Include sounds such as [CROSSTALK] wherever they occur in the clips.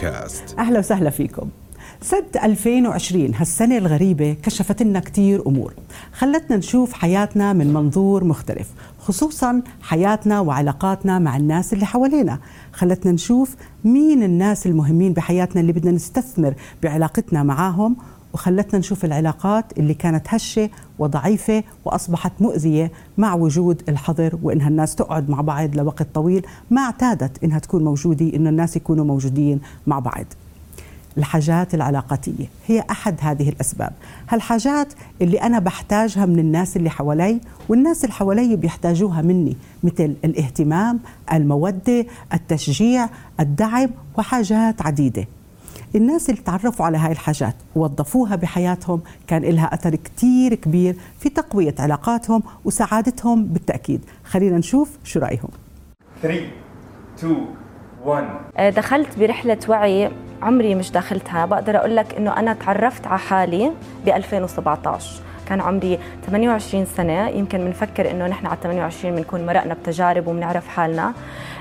بودكاست. أهلا وسهلا فيكم. سنة 2020 هالسنة الغريبة كشفت لنا كتير أمور. خلتنا نشوف حياتنا من منظور مختلف خصوصا حياتنا وعلاقاتنا مع الناس اللي حوالينا. خلتنا نشوف مين الناس المهمين بحياتنا اللي بدنا نستثمر بعلاقتنا معاهم وخلتنا نشوف العلاقات اللي كانت هشة وضعيفة وأصبحت مؤذية مع وجود الحظر وإنها الناس تقعد مع بعض لوقت طويل ما اعتادت إنها تكون موجودة إنه الناس يكونوا موجودين مع بعض. الحاجات العلاقاتية هي أحد هذه الأسباب. هالحاجات اللي أنا بحتاجها من الناس اللي حوالي والناس اللي حوالي بيحتاجوها مني مثل الاهتمام المودة التشجيع الدعم وحاجات عديدة. الناس اللي تعرفوا على هاي الحاجات ووظفوها بحياتهم كان لها أثر كتير كبير في تقوية علاقاتهم وسعادتهم بالتأكيد. خلينا نشوف شو رأيهم. 3 2 1 دخلت برحلة وعي عمري مش داخلتها. بقدر أقول لك إنه أنا تعرفت على حالي ب 2017 كان عمري 28 سنة. يمكن بنفكر إنه نحن على 28 بنكون مرقنا بتجارب وبنعرف حالنا.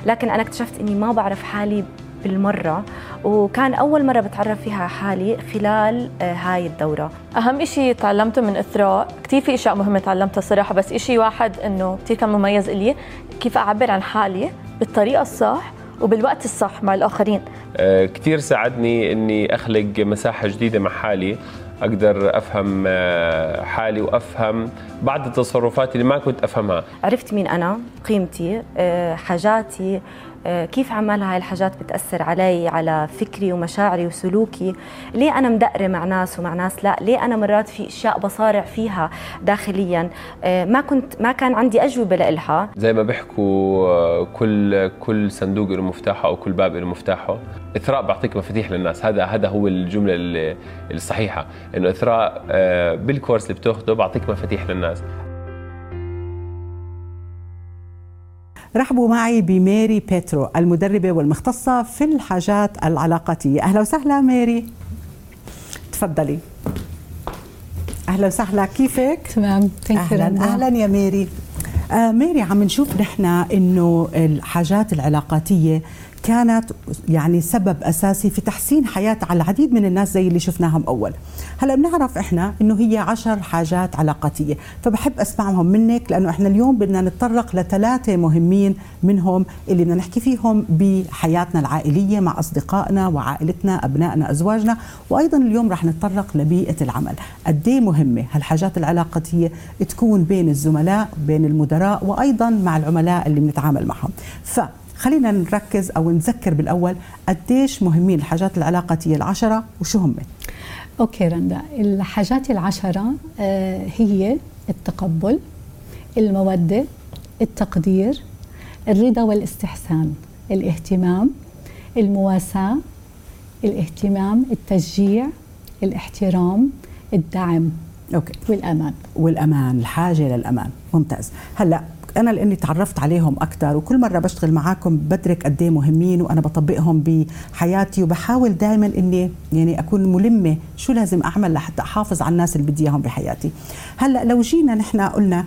لكن أنا اكتشفت إني ما بعرف حالي بالمرة وكان أول مرة بتعرف فيها على حالي خلال آه، هاي الدورة. أهم إشي تعلمته من إثراء كثير في أشياء مهمة تعلمتها صراحة بس إشي واحد إنه كثير كان مميز إلي كيف أعبر عن حالي بالطريقة الصح وبالوقت الصح مع الآخرين. آه، كثير ساعدني إني أخلق مساحة جديدة مع حالي أقدر أفهم آه، حالي وأفهم بعض التصرفات اللي ما كنت أفهمها. عرفت مين أنا؟ قيمتي؟ آه، حاجاتي؟ كيف عمال هاي الحاجات بتأثر علي على فكري ومشاعري وسلوكي؟ ليه أنا مدقرة مع ناس ومع ناس؟ لا ليه أنا مرات في أشياء بصارع فيها داخليا؟ آه، ما كنت ما كان عندي أجوبة لإلها. زي ما بيحكوا آه، كل كل صندوق له مفتاحه أو كل باب له مفتاحه. إثراء بعطيك مفاتيح للناس. هذا هذا هو الجملة ال- الصحيحة. إنه إثراء آه، بالكورس اللي بتاخده بعطيك مفاتيح للناس. رحبوا معي بميري بيترو المدربة والمختصة في الحاجات العلاقاتية. أهلا وسهلا ميري. تفضلي. أهلا وسهلا كيفك؟ تمام ثانك أهلا. أهلا يا ميري. آه ميري عم نشوف نحن إنه الحاجات العلاقاتية كانت يعني سبب أساسي في تحسين حياة على العديد من الناس زي اللي شفناهم أول. هلا بنعرف إحنا إنه هي عشر حاجات علاقاتية. فبحب أسمعهم منك لأنه إحنا اليوم بدنا نتطرق لثلاثة مهمين منهم اللي بدنا نحكي فيهم بحياتنا العائلية مع أصدقائنا وعائلتنا أبنائنا أزواجنا. وأيضا اليوم رح نتطرق لبيئة العمل. قد إيه مهمة هالحاجات العلاقاتية تكون بين الزملاء بين المدراء وأيضا مع العملاء اللي بنتعامل معهم. فخلينا نركز أو نذكر بالأول قديش مهمين الحاجات العلاقاتية العشرة وشو هم. أوكي رندا. الحاجات العشرة آه، هي التقبل المودة التقدير الرضا والاستحسان الاهتمام المواساة الاهتمام التشجيع الاحترام الدعم أوكي. والأمان. والأمان الحاجة للأمان. ممتاز. هلأ أنا لأني تعرفت عليهم أكثر وكل مرة بشتغل معاكم بدرك قد إيه مهمين وأنا بطبقهم بحياتي وبحاول دائما إني يعني أكون ملمة شو لازم أعمل لحتى أحافظ على الناس اللي بدي إياهم بحياتي. هلأ لو جينا نحن قلنا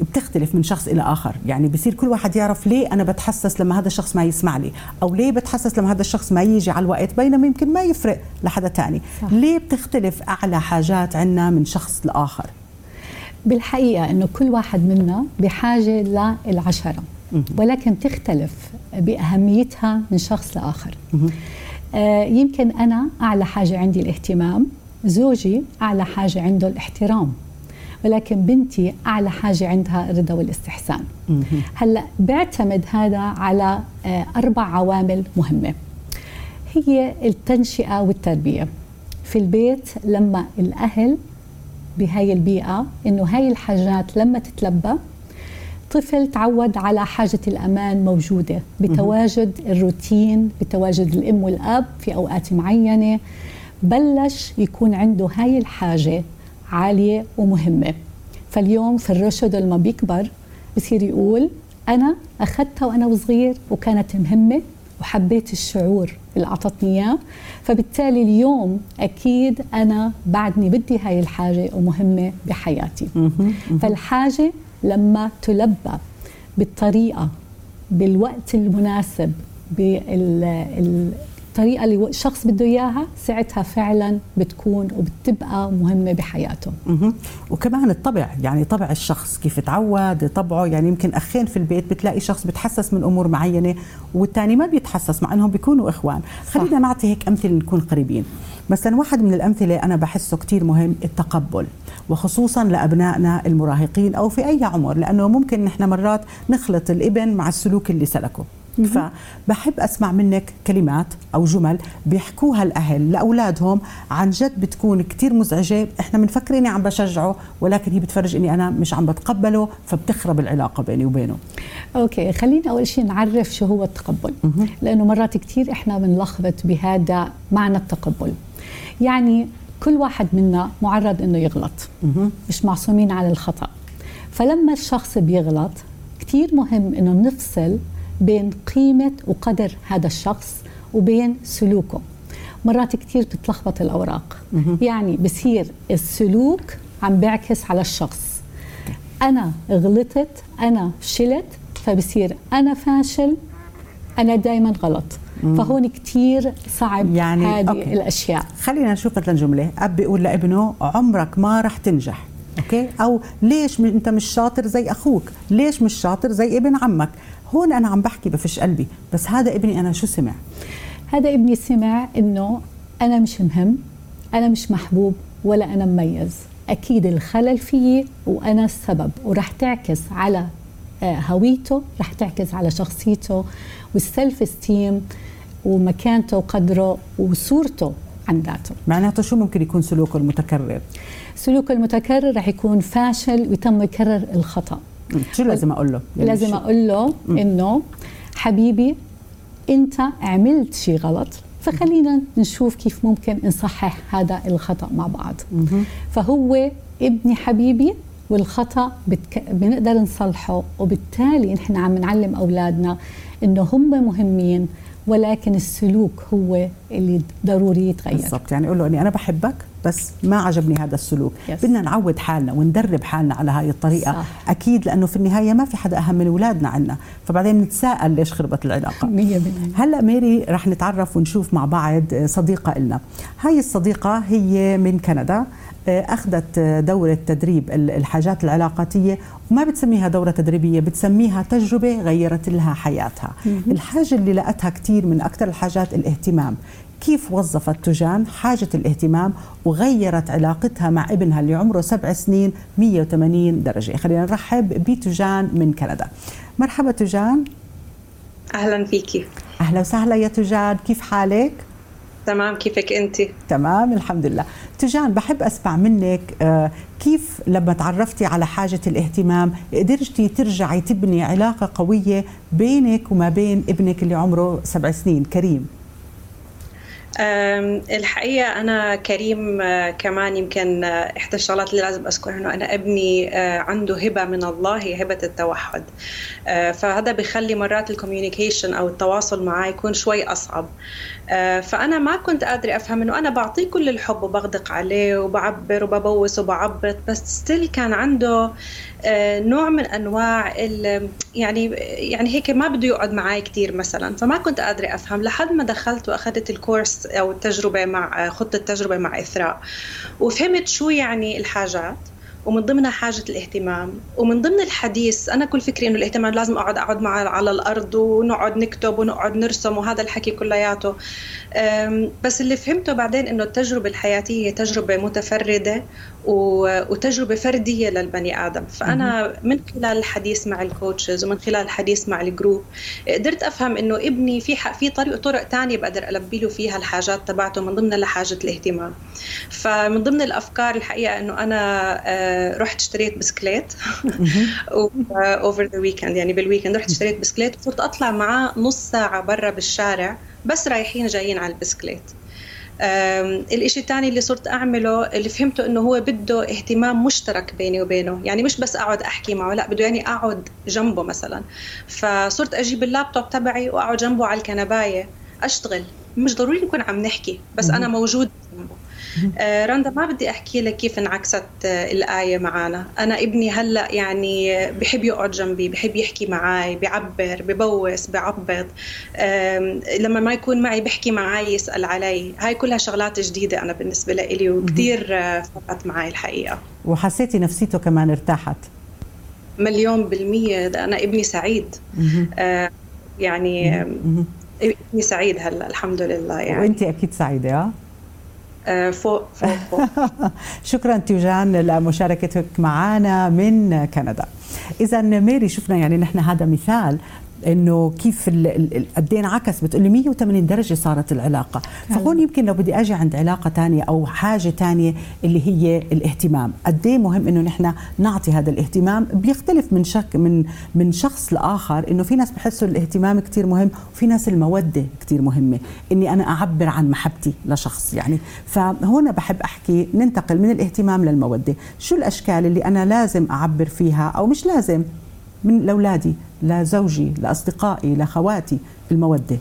بتختلف من شخص إلى آخر يعني بصير كل واحد يعرف ليه أنا بتحسس لما هذا الشخص ما يسمع لي أو ليه بتحسس لما هذا الشخص ما يجي على الوقت بينما يمكن ما يفرق لحدا تاني. صح. ليه بتختلف أعلى حاجات عندنا من شخص لآخر؟ بالحقيقة إنه كل واحد منا بحاجة للعشرة ولكن تختلف بأهميتها من شخص لآخر. آه، يمكن أنا أعلى حاجة عندي الاهتمام زوجي أعلى حاجة عنده الاحترام ولكن بنتي أعلى حاجة عندها الرضا والاستحسان. هلأ بيعتمد هذا على آه، أربع عوامل مهمة. هي التنشئة والتربية. في البيت لما الأهل بهاي البيئة إنه هاي الحاجات لما تتلبى طفل تعود على حاجة الأمان موجودة بتواجد الروتين بتواجد الأم والأب في أوقات معينة. بلش يكون عنده هاي الحاجة عالية ومهمة. فاليوم في الرشد لما بيكبر بصير يقول أنا أخذتها وأنا وصغير وكانت مهمة. وحبيت الشعور اللي أعطتني إياه. فبالتالي اليوم أكيد أنا بعدني بدي هاي الحاجة ومهمة بحياتي. فالحاجة لما تلبى بالطريقة بالوقت المناسب بالطريقة اللي الشخص بده إياها ساعتها فعلا بتكون وبتبقى مهمة بحياته. مه. وكمان الطبع يعني طبع الشخص كيف تعود طبعه. يعني يمكن أخين في البيت بتلاقي شخص بتحسس من أمور معينة والثاني ما بيتحسس مع إنهم بيكونوا إخوان. خلينا نعطي هيك أمثلة نكون قريبين. مثلا واحد من الأمثلة أنا بحسه كثير مهم التقبل وخصوصا لأبنائنا المراهقين أو في أي عمر لأنه ممكن نحن مرات نخلط الإبن مع السلوك اللي سلكه. فبحب أسمع منك كلمات أو جمل بيحكوها الأهل لأولادهم. عن جد بتكون كثير مزعجة. إحنا بنفكر إني عم بشجعه ولكن هي بتفرج إني أنا مش عم بتقبله فبتخرب العلاقة بيني وبينه. أوكي خلينا أول شيء نعرف شو هو التقبل. لأنه مرات كثير إحنا بنلخبط بهذا معنى التقبل. يعني كل واحد منا معرض إنه يغلط. مش معصومين على الخطأ. فلما الشخص بيغلط كثير مهم إنه نفصل بين قيمة وقدر هذا الشخص وبين سلوكه. مرات كثير بتتلخبط الأوراق. يعني بصير السلوك عم بيعكس على الشخص. أنا غلطت أنا فشلت فبصير أنا فاشل أنا دائما غلط. فهون كثير صعب يعني هذه أوكي. الأشياء. خلينا نشوف مثلا جملة. أب بيقول لابنه عمرك ما رح تنجح. Okay؟ أو ليش أنت مش شاطر زي أخوك؟ ليش مش شاطر زي ابن عمك؟ هون أنا عم بحكي بفش قلبي بس هذا ابني أنا شو سمع؟ هذا ابني سمع إنه أنا مش مهم أنا مش محبوب ولا أنا مميز. أكيد الخلل فيي وأنا السبب ورح تعكس على آه، هويته رح تعكس على شخصيته وال self-esteem ومكانته وقدره وصورته. عن ذاته. معناته شو ممكن يكون سلوكه المتكرر؟ سلوكه المتكرر رح يكون فاشل ويتم يكرر الخطأ. شو لازم أقول له؟ يعني لازم أقول له إنه حبيبي أنت عملت شيء غلط فخلينا نشوف كيف ممكن نصحح هذا الخطأ مع بعض. فهو ابني حبيبي والخطأ بتك... بنقدر نصلحه وبالتالي نحن عم نعلم أولادنا إنه هم مهمين ولكن السلوك هو اللي ضروري يتغير. بالضبط. يعني أقول له إني أنا بحبك بس ما عجبني هذا السلوك. يس. بدنا نعود حالنا وندرب حالنا على هاي الطريقة. صح. أكيد لأنه في النهاية ما في حدا أهم من أولادنا عنا. فبعدين نتساءل ليش خربت العلاقة. 100% هلأ ميري رح نتعرف ونشوف مع بعض صديقة لنا هاي الصديقة هي من كندا. أخذت دورة تدريب الحاجات العلاقاتية وما بتسميها دورة تدريبية بتسميها تجربة غيرت لها حياتها. الحاجة اللي لقتها كثير من أكثر الحاجات الاهتمام. كيف وظفت تجان؟ حاجة الاهتمام وغيرت علاقتها مع ابنها اللي عمره سبع سنين 180 درجة. خلينا نرحب بتجان من كندا. مرحبا تجان. أهلا فيكي. أهلا وسهلا يا تجان. كيف حالك؟ تمام كيفك أنت؟ تمام الحمد لله. تجان بحب أسمع منك آه، كيف لما تعرفتي على حاجة الاهتمام قدرتي ترجعي تبني علاقة قوية بينك وما بين ابنك اللي عمره سبع سنين كريم؟ الحقيقة أنا كريم آه، كمان يمكن آه، إحدى الشغلات اللي لازم أذكرها إنه أنا ابني آه، عنده هبة من الله هي هبة التوحد. فهذا بخلي مرات الكوميونيكيشن أو التواصل معاه يكون شوي أصعب. فأنا ما كنت قادرة أفهم إنه أنا بعطيه كل الحب وبغدق عليه وبعبر وببوس وبعبط بس ستيل كان عنده نوع من أنواع يعني يعني هيك ما بده يقعد معي كثير مثلا. فما كنت قادرة أفهم لحد ما دخلت وأخذت الكورس أو التجربة مع خطة التجربة مع إثراء. وفهمت شو يعني الحاجات؟ ومن ضمنها حاجة الاهتمام. ومن ضمن الحديث أنا كل فكري إنه الاهتمام لازم أقعد أقعد معه على الأرض ونقعد نكتب ونقعد نرسم وهذا الحكي كلياته. بس اللي فهمته بعدين إنه التجربة الحياتية هي تجربة متفردة وتجربة فردية للبني آدم. فأنا من خلال الحديث مع ال coaches ومن خلال الحديث مع ال group قدرت أفهم إنه ابني في في طريق طرق تانية بقدر ألبي له فيها الحاجات تبعته من ضمنها لحاجة الاهتمام. فمن ضمن الأفكار الحقيقة إنه أنا رحت اشتريت بسكليت. over the weekend يعني بال weekend رحت اشتريت بسكليت. وصرت أطلع معاه نص ساعة برا بالشارع بس رايحين جايين على البسكليت. الإشي الثاني اللي صرت أعمله اللي فهمته إنه هو بده اهتمام مشترك بيني وبينه. يعني مش بس أقعد أحكي معه لا بده يعني أقعد جنبه مثلا. فصرت أجيب اللابتوب تبعي وأقعد جنبه على الكنباية أشتغل. مش ضروري نكون عم نحكي بس أنا موجود. جنبه آه رندا ما بدي أحكي لك كيف انعكست آه الآية معنا أنا ابني هلأ يعني بحب يقعد جنبي بحب يحكي معي بيعبر ببوس بيعبط آه لما ما يكون معي بحكي معي يسأل علي. هاي كلها شغلات جديدة أنا بالنسبة لي وكثير آه فرقت معي الحقيقة. وحسيتي نفسيته كمان ارتاحت؟ مليون بالمية. أنا ابني سعيد. آه يعني ابني سعيد هلا الحمد لله يعني. وانت أكيد سعيدة آه؟ فوق فوق فوق. [LAUGHS] شكرا تيجان لمشاركتك معنا من كندا. اذا ميري شفنا يعني نحن هذا مثال إنه كيف قد إيه انعكس بتقول 180 درجة صارت العلاقة. فهون يمكن لو بدي أجي عند علاقة ثانية أو حاجة ثانية اللي هي الاهتمام. قد إيه مهم إنه نحن نعطي هذا الاهتمام؟ بيختلف من شك من من شخص لآخر إنه في ناس بحسوا الاهتمام كثير مهم وفي ناس المودة كثير مهمة. إني أنا أعبر عن محبتي لشخص يعني. فهون بحب أحكي ننتقل من الاهتمام للمودة. شو الأشكال اللي أنا لازم أعبر فيها أو مش لازم؟ من لاولادي لزوجي لاصدقائي لاخواتي المودة.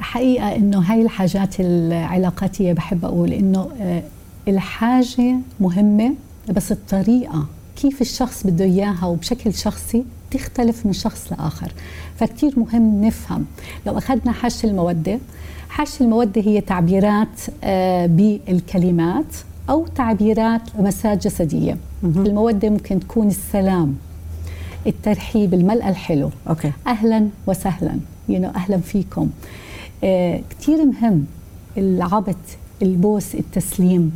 حقيقة إنه هاي الحاجات العلاقاتية بحب أقول إنه الحاجة مهمة بس الطريقة كيف الشخص بده إياها وبشكل شخصي تختلف من شخص لآخر. فكتير مهم نفهم. لو أخذنا حاجة المودة حاجة المودة هي تعبيرات بالكلمات أو تعبيرات لمسات جسدية. المودة ممكن تكون السلام الترحيب الملأ الحلو. أوكي. أهلا وسهلا. You know, أهلا فيكم. آه كتير مهم العبط البوس التسليم.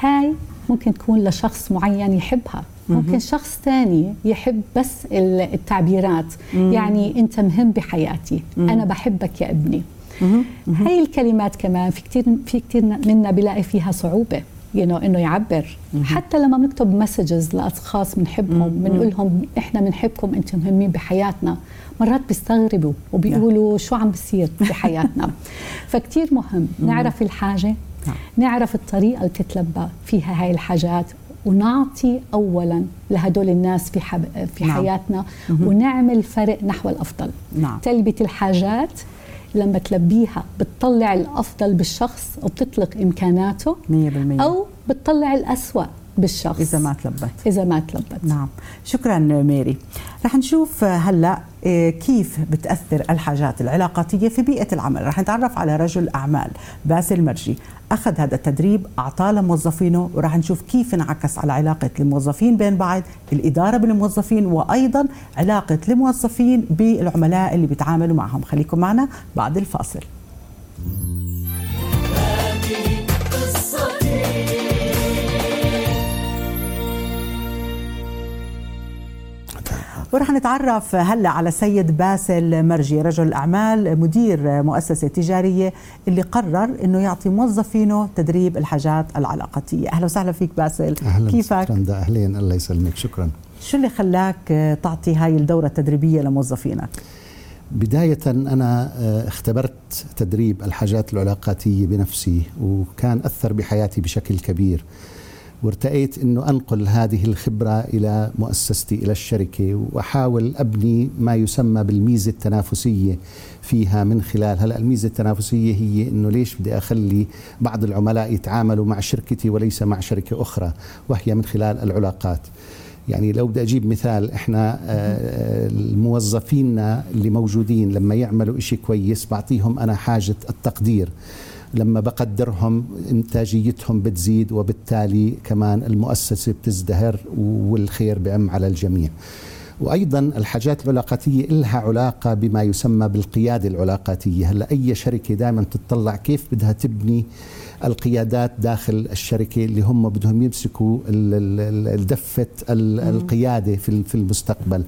هاي ممكن تكون لشخص معين يحبها. ممكن شخص ثاني يحب بس التعبيرات. مم. يعني أنت مهم بحياتي. مم. أنا بحبك يا ابني. هاي الكلمات كمان في كتير في كتير منا بلاقي فيها صعوبة. You know, إنه يعبر مم. حتى لما بنكتب مسجز لأشخاص بنحبهم بنقول لهم إحنا بنحبكم أنتم مهمين بحياتنا مرات بيستغربوا وبيقولوا شو عم بيصير بحياتنا [LAUGHS] فكتير مهم نعرف الحاجة نعرف الطريقة اللي بتتلبى فيها هاي الحاجات ونعطي اولا لهدول الناس في حب... في نعم. حياتنا. ونعمل فرق نحو الأفضل نعم. تلبية الحاجات لما تلبيها بتطلع الأفضل بالشخص وبتطلق إمكاناته 100% أو بتطلع الاسوء بالشخص. إذا ما تلبت. إذا ما تلبت. نعم. شكرا ميري. رح نشوف هلأ كيف بتأثر الحاجات العلاقاتية في بيئة العمل. رح نتعرف على رجل أعمال باسل مرجي. أخذ هذا التدريب أعطاه لموظفينه ورح نشوف كيف انعكس على علاقة الموظفين بين بعض الإدارة بالموظفين وأيضا علاقة الموظفين بالعملاء اللي بيتعاملوا معهم. خليكم معنا بعد الفاصل. ورح نتعرف هلا على سيد باسل مرجي رجل أعمال مدير مؤسسة تجارية اللي قرر إنه يعطي موظفينه تدريب الحاجات العلاقاتية. أهلا وسهلا فيك باسل. أهلا كيفك؟ رندا أهلين. الله يسلمك. شكرا. شو اللي خلاك تعطي هاي الدورة التدريبية لموظفينك؟ بداية أنا اختبرت تدريب الحاجات العلاقاتية بنفسي وكان أثر بحياتي بشكل كبير. وارتأيت أنه أنقل هذه الخبرة إلى مؤسستي إلى الشركة وأحاول أبني ما يسمى بالميزة التنافسية فيها من خلال. هلأ الميزة التنافسية هي أنه ليش بدي أخلي بعض العملاء يتعاملوا مع شركتي وليس مع شركة أخرى وهي من خلال العلاقات. يعني لو بدي أجيب مثال إحنا الموظفينا اللي موجودين لما يعملوا إشي كويس بعطيهم أنا حاجة التقدير. لما بقدرهم إنتاجيتهم بتزيد وبالتالي كمان المؤسسة بتزدهر والخير بعم على الجميع. وأيضا الحاجات العلاقاتية لها علاقة بما يسمى بالقيادة العلاقاتية. هلأ أي شركة دائما تطلع كيف بدها تبني القيادات داخل الشركة اللي هم بدهم يمسكوا دفه القيادة في في المستقبل.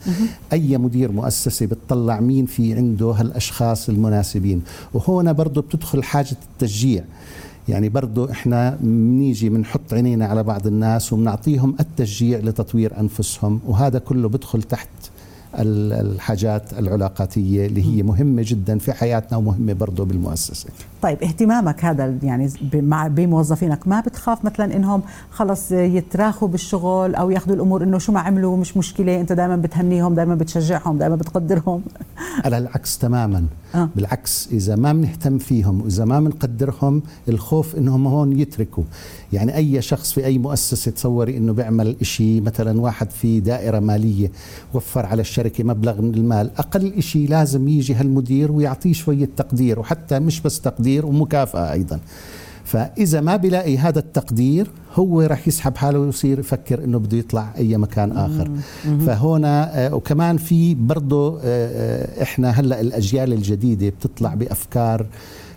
أي مدير مؤسسة بتطلع مين في عنده هالأشخاص المناسبين. وهنا برضه بتدخل حاجة التشجيع. يعني برضو إحنا بنيجي بنحط عينينا على بعض الناس وبنعطيهم التشجيع لتطوير أنفسهم وهذا كله بدخل تحت الحاجات العلاقاتية اللي هي مهمة جدا في حياتنا ومهمة برضه بالمؤسسة. طيب اهتمامك هذا يعني مع بموظفينك ما بتخاف مثلا إنهم خلص يتراخوا بالشغل أو يأخذوا الأمور إنه شو ما عملوا مش مشكلة أنت دائما بتهنيهم دائما بتشجعهم دائما بتقدرهم؟ [LAUGHS] على العكس تماما. آه. بالعكس إذا ما بنهتم فيهم وإذا ما بنقدرهم الخوف إنهم هون يتركوا. يعني أي شخص في أي مؤسسة تصوري إنه بيعمل شيء مثلا واحد في دائرة مالية وفر على الشركة مبلغ من المال أقل شيء لازم يجي هالمدير ويعطيه شوية تقدير وحتى مش بس تقدير ومكافأة أيضا. فإذا ما بيلاقي هذا التقدير هو راح يسحب حاله ويصير يفكر إنه بده يطلع أي مكان آخر. فهنا آه، وكمان في برضه آه، آه، إحنا هلأ الأجيال الجديدة بتطلع بأفكار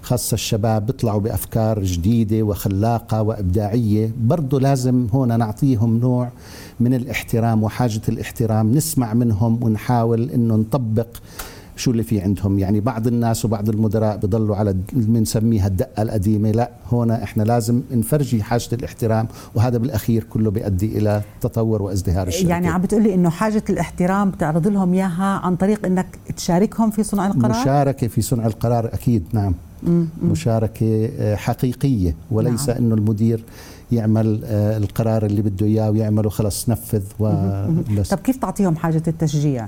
خاصة الشباب بيطلعوا بأفكار جديدة وخلاقة وإبداعية. برضو لازم هنا نعطيهم نوع من الاحترام وحاجة الاحترام نسمع منهم ونحاول أنه نطبق شو اللي في عندهم؟ يعني بعض الناس وبعض المدراء بضلوا على بنسميها الدقة القديمة. لا هنا إحنا لازم نفرجي حاجة الاحترام وهذا بالأخير كله بيؤدي إلى تطور وازدهار الشركة. يعني عم بتقولي إنه حاجة الاحترام بتعرض لهم إياها عن طريق إنك تشاركهم في صنع القرار؟ مشاركة في صنع القرار أكيد نعم. مشاركة آه، حقيقية وليس نعم. إنه المدير يعمل آه، القرار اللي بده إياه ويعمله خلص نفذ وبس طب كيف تعطيهم حاجة التشجيع؟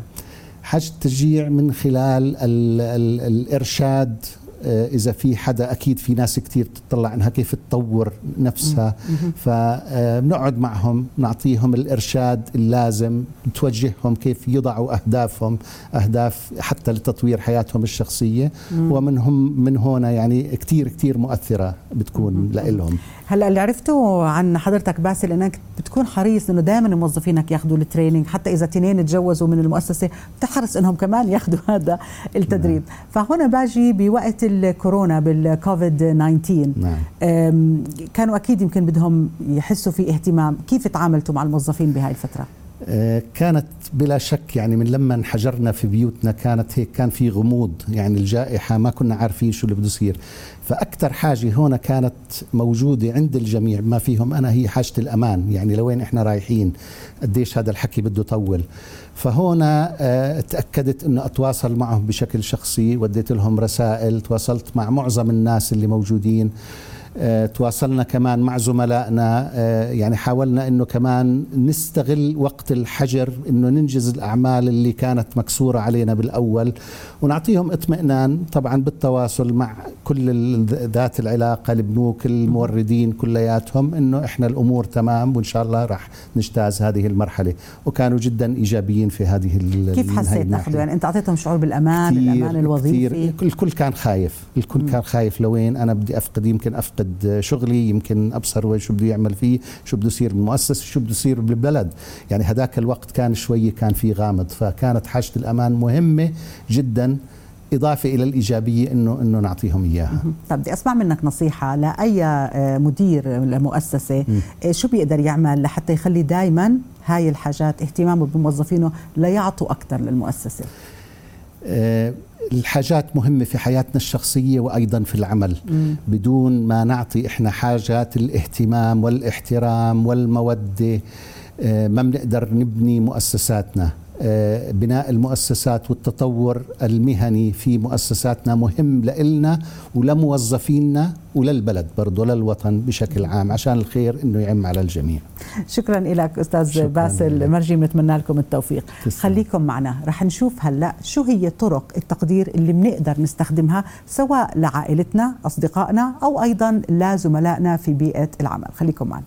حاجة التشجيع من خلال ال ال الإرشاد آه، إذا في حدا أكيد في ناس كثير تطلع إنها كيف تطور نفسها. فبنقعد معهم نعطيهم الإرشاد اللازم توجههم كيف يضعوا أهدافهم أهداف حتى لتطوير حياتهم الشخصية. ومنهم من هنا يعني كثير كثير مؤثرة بتكون لهم هلا اللي عرفته عن حضرتك باسل انك بتكون حريص انه دائما موظفينك ياخذوا ال training حتى إذا تنين تجوزوا من المؤسسة بتحرص إنهم كمان [LAUGHS] ياخذوا هذا التدريب نعم. فهنا باجي بوقت الكورونا بالكوفيد 19 نعم. كانوا أكيد يمكن بدهم يحسوا في اهتمام كيف تعاملتوا مع الموظفين بهاي الفترة كانت بلا شك يعني من لما انحجرنا في بيوتنا كانت هيك كان في غموض يعني الجائحة ما كنا عارفين شو اللي بده يصير. فأكثر حاجة هنا كانت موجودة عند الجميع ما فيهم أنا هي حاجة الأمان. يعني لوين إحنا رايحين؟ قديش هذا الحكي بده يطول فهنا آه، تأكدت أنه أتواصل معهم بشكل شخصي وديت لهم رسائل تواصلت مع معظم الناس اللي موجودين. تواصلنا كمان مع زملائنا آه، يعني حاولنا إنه كمان نستغل وقت الحجر إنه ننجز الأعمال اللي كانت مكسورة علينا بالأول ونعطيهم اطمئنان طبعا بالتواصل مع كل ذات العلاقة البنوك الموردين كلياتهم إنه إحنا الأمور تمام وإن شاء الله راح نجتاز هذه المرحلة. وكانوا جدا إيجابيين في هذه كيف حسيت ناخذ يعني أنت أعطيتهم شعور بالأمان الأمان الوظيفي؟ الكل كان خايف الكل. كان خايف لوين أنا بدي أفقد يمكن أفقد شغلي يمكن أبصر وين شو بده يعمل فيه شو بده يصير بالمؤسسة شو بده يصير بالبلد يعني هذاك الوقت كان شوية كان في غامض فكانت حاجة الأمان مهمة جدا إضافة إلى الإيجابية إنه إنه نعطيهم إياها. طب بدي أسمع منك نصيحة لأي آه، مدير لمؤسسة آه، شو بيقدر يعمل لحتى يخلي دائما هاي الحاجات اهتمامه بموظفينه ليعطوا أكثر للمؤسسة. الحاجات مهمة في حياتنا الشخصية وأيضا في العمل مم. بدون ما نعطي إحنا حاجات الاهتمام والاحترام والمودة آه، ما بنقدر نبني مؤسساتنا بناء المؤسسات والتطور المهني في مؤسساتنا مهم لإلنا ولموظفينا وللبلد برضه للوطن بشكل عام عشان الخير إنه يعم على الجميع. شكرا لك أستاذ باسل مرجي بنتمنى لكم التوفيق. تسلم. خليكم معنا. رح نشوف هلأ شو هي طرق التقدير اللي بنقدر نستخدمها سواء لعائلتنا أصدقائنا أو أيضا لزملائنا في بيئة العمل. خليكم معنا.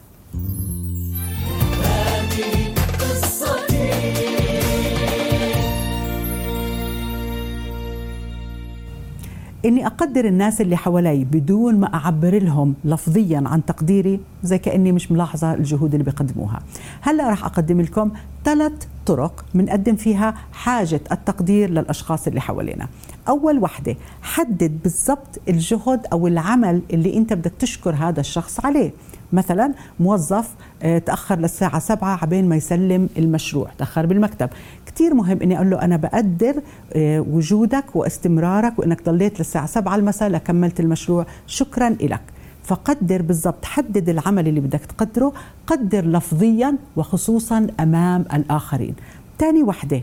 إني أقدر الناس اللي حوالي بدون ما أعبر لهم لفظيا عن تقديري زي كأني مش ملاحظة الجهود اللي بيقدموها. هلأ راح أقدم لكم ثلاث طرق بنقدم فيها حاجة التقدير للأشخاص اللي حوالينا. أول وحدة حدد بالضبط الجهد أو العمل اللي أنت بدك تشكر هذا الشخص عليه. مثلا موظف آه، تأخر للساعة 7 عبين ما يسلم المشروع تأخر بالمكتب. كثير مهم إني أقول له أنا بقدر آه، وجودك واستمرارك وإنك ضليت للساعة 7 المساء لكملت المشروع. شكرا لك فقدر بالضبط حدد العمل اللي بدك تقدره قدر لفظيا وخصوصا أمام الآخرين. ثاني وحدة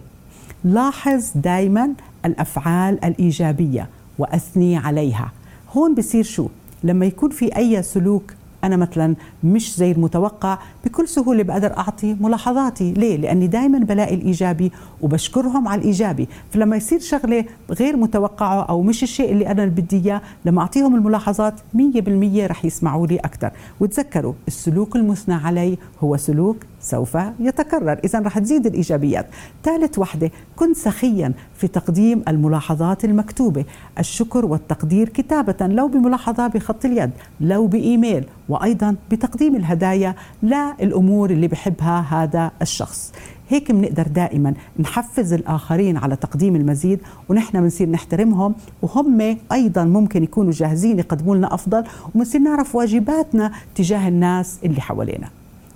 لاحظ دائما الأفعال الإيجابية وأثني عليها. هون بصير شو؟ لما يكون في أي سلوك أنا مثلا مش زي المتوقع بكل سهولة بقدر أعطي ملاحظاتي. ليه؟ لأني دائما بلاقي الإيجابي وبشكرهم على الإيجابي. فلما يصير شغلة غير متوقعة أو مش الشيء اللي أنا بدي إياه لما أعطيهم الملاحظات 100% رح يسمعوا لي أكثر وتذكروا السلوك المثنى عليه هو سلوك سوف يتكرر. إذا رح تزيد الإيجابيات. ثالث وحدة كن سخيا في تقديم الملاحظات المكتوبة. الشكر والتقدير كتابة لو بملاحظة بخط اليد لو بإيميل وأيضا بتقديم الهدايا للأمور اللي بحبها هذا الشخص. هيك بنقدر دائما نحفز الآخرين على تقديم المزيد ونحن بنصير نحترمهم وهم أيضا ممكن يكونوا جاهزين يقدموا لنا أفضل وبنصير نعرف واجباتنا تجاه الناس اللي حوالينا.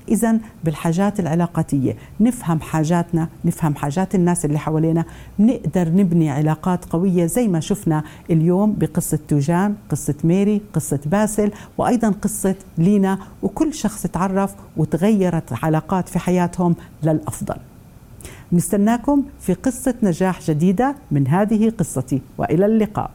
إذا بالحاجات العلاقاتية. نفهم حاجاتنا نفهم حاجات الناس اللي حوالينا. نقدر نبني علاقات قوية زي ما شفنا اليوم بقصة توجان قصة ميري قصة باسل وأيضا قصة لينا. وكل شخص تعرف وتغيرت علاقات في حياتهم للأفضل. نستناكم في قصة نجاح جديدة من هذه قصتي. وإلى اللقاء.